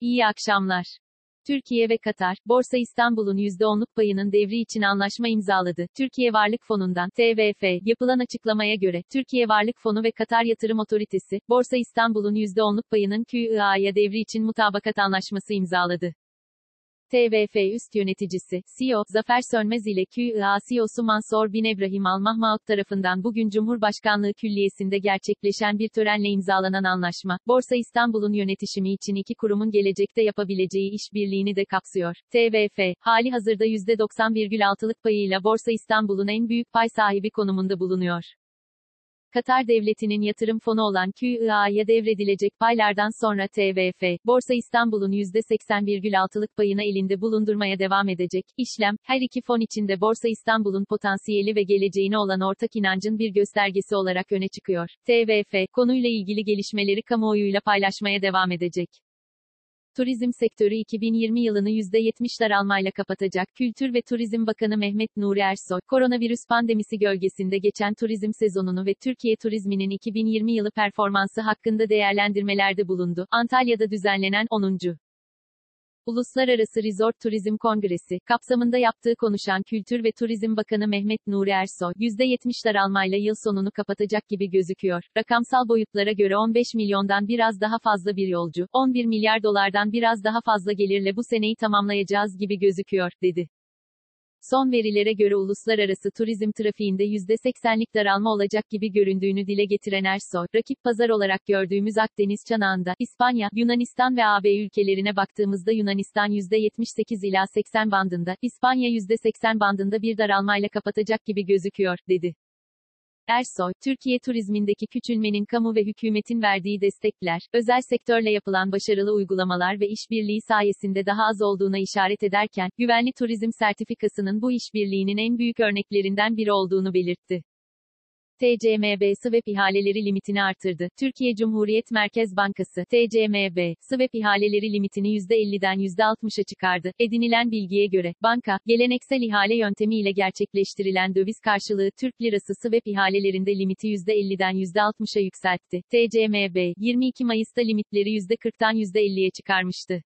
İyi akşamlar. Türkiye ve Katar, Borsa İstanbul'un %10'luk payının devri için anlaşma imzaladı. Türkiye Varlık Fonu'ndan, TVF, yapılan açıklamaya göre, Türkiye Varlık Fonu ve Katar Yatırım Otoritesi, Borsa İstanbul'un %10'luk payının QIA'ya devri için mutabakat anlaşması imzaladı. TVF üst yöneticisi, CEO, Zafer Sönmez ile QIA CEO'su Mansur Bin Ebrahim Al-Mahmaut tarafından bugün Cumhurbaşkanlığı Külliyesi'nde gerçekleşen bir törenle imzalanan anlaşma, Borsa İstanbul'un yönetişimi için iki kurumun gelecekte yapabileceği işbirliğini de kapsıyor. TVF, hali hazırda %90,6'lık payıyla Borsa İstanbul'un en büyük pay sahibi konumunda bulunuyor. Katar Devleti'nin yatırım fonu olan QIA'ya devredilecek paylardan sonra TVF, Borsa İstanbul'un %80,6'lık payını elinde bulundurmaya devam edecek. İşlem, her iki fon içinde Borsa İstanbul'un potansiyeli ve geleceğine olan ortak inancın bir göstergesi olarak öne çıkıyor. TVF, konuyla ilgili gelişmeleri kamuoyuyla paylaşmaya devam edecek. Turizm sektörü 2020 yılını %70 daralmayla kapatacak. Kültür ve Turizm Bakanı Mehmet Nuri Ersoy, koronavirüs pandemisi gölgesinde geçen turizm sezonunu ve Türkiye turizminin 2020 yılı performansı hakkında değerlendirmelerde bulundu. Antalya'da düzenlenen 10. Uluslararası Resort Turizm Kongresi, kapsamında yaptığı konuşan Kültür ve Turizm Bakanı Mehmet Nuri Ersoy, %70 daralmayla yıl sonunu kapatacak gibi gözüküyor. Rakamsal boyutlara göre 15 milyondan biraz daha fazla bir yolcu, 11 milyar dolardan biraz daha fazla gelirle bu seneyi tamamlayacağız gibi gözüküyor, dedi. Son verilere göre uluslararası turizm trafiğinde %80'lik daralma olacak gibi göründüğünü dile getiren Ersoy, rakip pazar olarak gördüğümüz Akdeniz çanağında, İspanya, Yunanistan ve AB ülkelerine baktığımızda Yunanistan %78 ila 80 bandında, İspanya %80 bandında bir daralmayla kapatacak gibi gözüküyor, dedi. Ersoy, Türkiye turizmindeki küçülmenin kamu ve hükümetin verdiği destekler, özel sektörle yapılan başarılı uygulamalar ve işbirliği sayesinde daha az olduğuna işaret ederken, güvenli turizm sertifikasının bu işbirliğinin en büyük örneklerinden biri olduğunu belirtti. TCMB swap ihaleleri limitini artırdı. Türkiye Cumhuriyet Merkez Bankası, TCMB, swap ihaleleri limitini %50'den %60'a çıkardı. Edinilen bilgiye göre, banka, geleneksel ihale yöntemiyle gerçekleştirilen döviz karşılığı Türk lirası swap ihalelerinde limiti %50'den %60'a yükseltti. TCMB, 22 Mayıs'ta limitleri %40'tan %50'ye çıkarmıştı.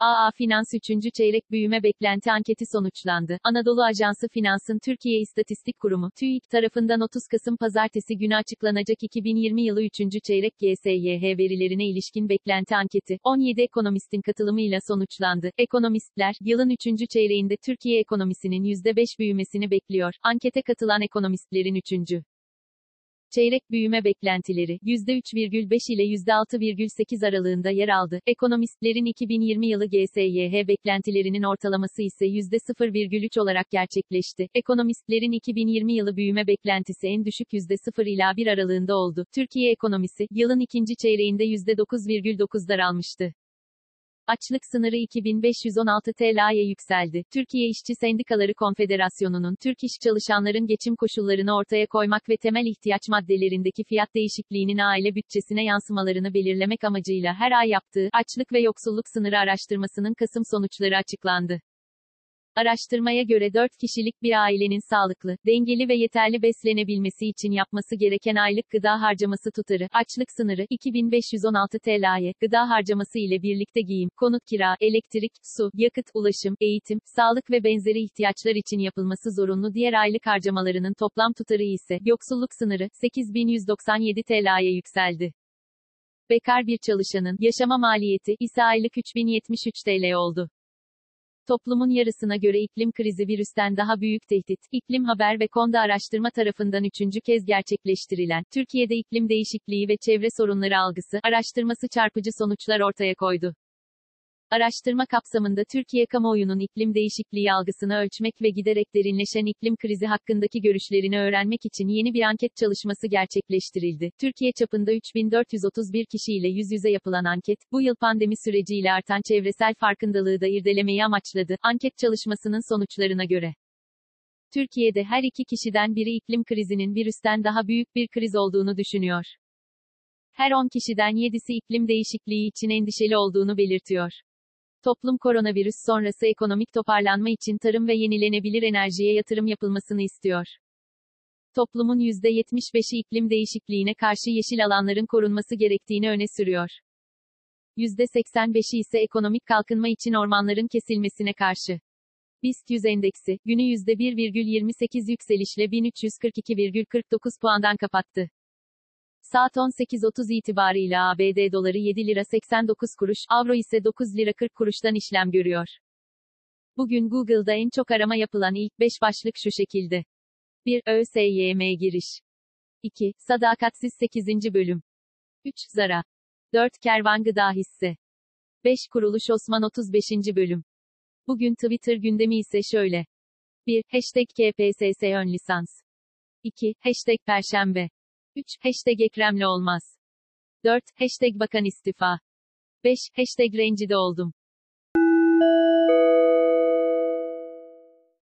AA Finans 3. Çeyrek Büyüme Beklenti Anketi sonuçlandı. Anadolu Ajansı Finans'ın Türkiye İstatistik Kurumu, TÜİK tarafından 30 Kasım Pazartesi günü açıklanacak 2020 yılı 3. Çeyrek GSYH verilerine ilişkin beklenti anketi, 17 ekonomistin katılımıyla sonuçlandı. Ekonomistler, yılın 3. çeyreğinde Türkiye ekonomisinin %5 büyümesini bekliyor. Ankete katılan ekonomistlerin 3. Çeyrek büyüme beklentileri %3,5 ile %6,8 aralığında yer aldı. Ekonomistlerin 2020 yılı GSYH beklentilerinin ortalaması ise %0,3 olarak gerçekleşti. Ekonomistlerin 2020 yılı büyüme beklentisi en düşük %0 ila 1 aralığında oldu. Türkiye ekonomisi yılın ikinci çeyreğinde %9,9 daralmıştı. Açlık sınırı 2516 TL'ye yükseldi. Türkiye İşçi Sendikaları Konfederasyonu'nun Türk iş çalışanların geçim koşullarını ortaya koymak ve temel ihtiyaç maddelerindeki fiyat değişikliğinin aile bütçesine yansımalarını belirlemek amacıyla her ay yaptığı açlık ve yoksulluk sınırı araştırmasının Kasım sonuçları açıklandı. Araştırmaya göre 4 kişilik bir ailenin sağlıklı, dengeli ve yeterli beslenebilmesi için yapması gereken aylık gıda harcaması tutarı, açlık sınırı, 2516 TL'ye, gıda harcaması ile birlikte giyim, konut kira, elektrik, su, yakıt, ulaşım, eğitim, sağlık ve benzeri ihtiyaçlar için yapılması zorunlu diğer aylık harcamalarının toplam tutarı ise, yoksulluk sınırı, 8197 TL'ye yükseldi. Bekar bir çalışanın, yaşama maliyeti, ise aylık 3073 TL oldu. Toplumun yarısına göre iklim krizi virüsten daha büyük tehdit. İklim Haber ve Konda Araştırma tarafından üçüncü kez gerçekleştirilen, Türkiye'de iklim değişikliği ve çevre sorunları algısı, araştırması çarpıcı sonuçlar ortaya koydu. Araştırma kapsamında Türkiye kamuoyunun iklim değişikliği algısını ölçmek ve giderek derinleşen iklim krizi hakkındaki görüşlerini öğrenmek için yeni bir anket çalışması gerçekleştirildi. Türkiye çapında 3431 kişiyle yüz yüze yapılan anket, bu yıl pandemi süreciyle artan çevresel farkındalığı da irdelemeyi amaçladı. Anket çalışmasının sonuçlarına göre Türkiye'de her iki kişiden biri iklim krizinin virüsten daha büyük bir kriz olduğunu düşünüyor. Her 10 kişiden 7'si iklim değişikliği için endişeli olduğunu belirtiyor. Toplum koronavirüs sonrası ekonomik toparlanma için tarım ve yenilenebilir enerjiye yatırım yapılmasını istiyor. Toplumun %75'i iklim değişikliğine karşı yeşil alanların korunması gerektiğini öne sürüyor. %85'i ise ekonomik kalkınma için ormanların kesilmesine karşı. BIST 100 endeksi, günü %1,28 yükselişle 1342,49 puandan kapattı. Saat 18.30 itibarıyla ABD doları 7 lira 89 kuruş, avro ise 9 lira 40 kuruştan işlem görüyor. Bugün Google'da en çok arama yapılan ilk 5 başlık şu şekilde. 1. ÖSYM giriş. 2. Sadakatsiz 8. bölüm. 3. Zara. 4. Kervan Gıda hisse. 5. Kuruluş Osman 35. bölüm. Bugün Twitter gündemi ise şöyle. 1. Hashtag KPSS ön lisans. 2. Hashtag Perşembe. 3. Hashtag Ekremli olmaz. 4. Hashtag Bakan istifa. 5. Hashtag Rencide oldum.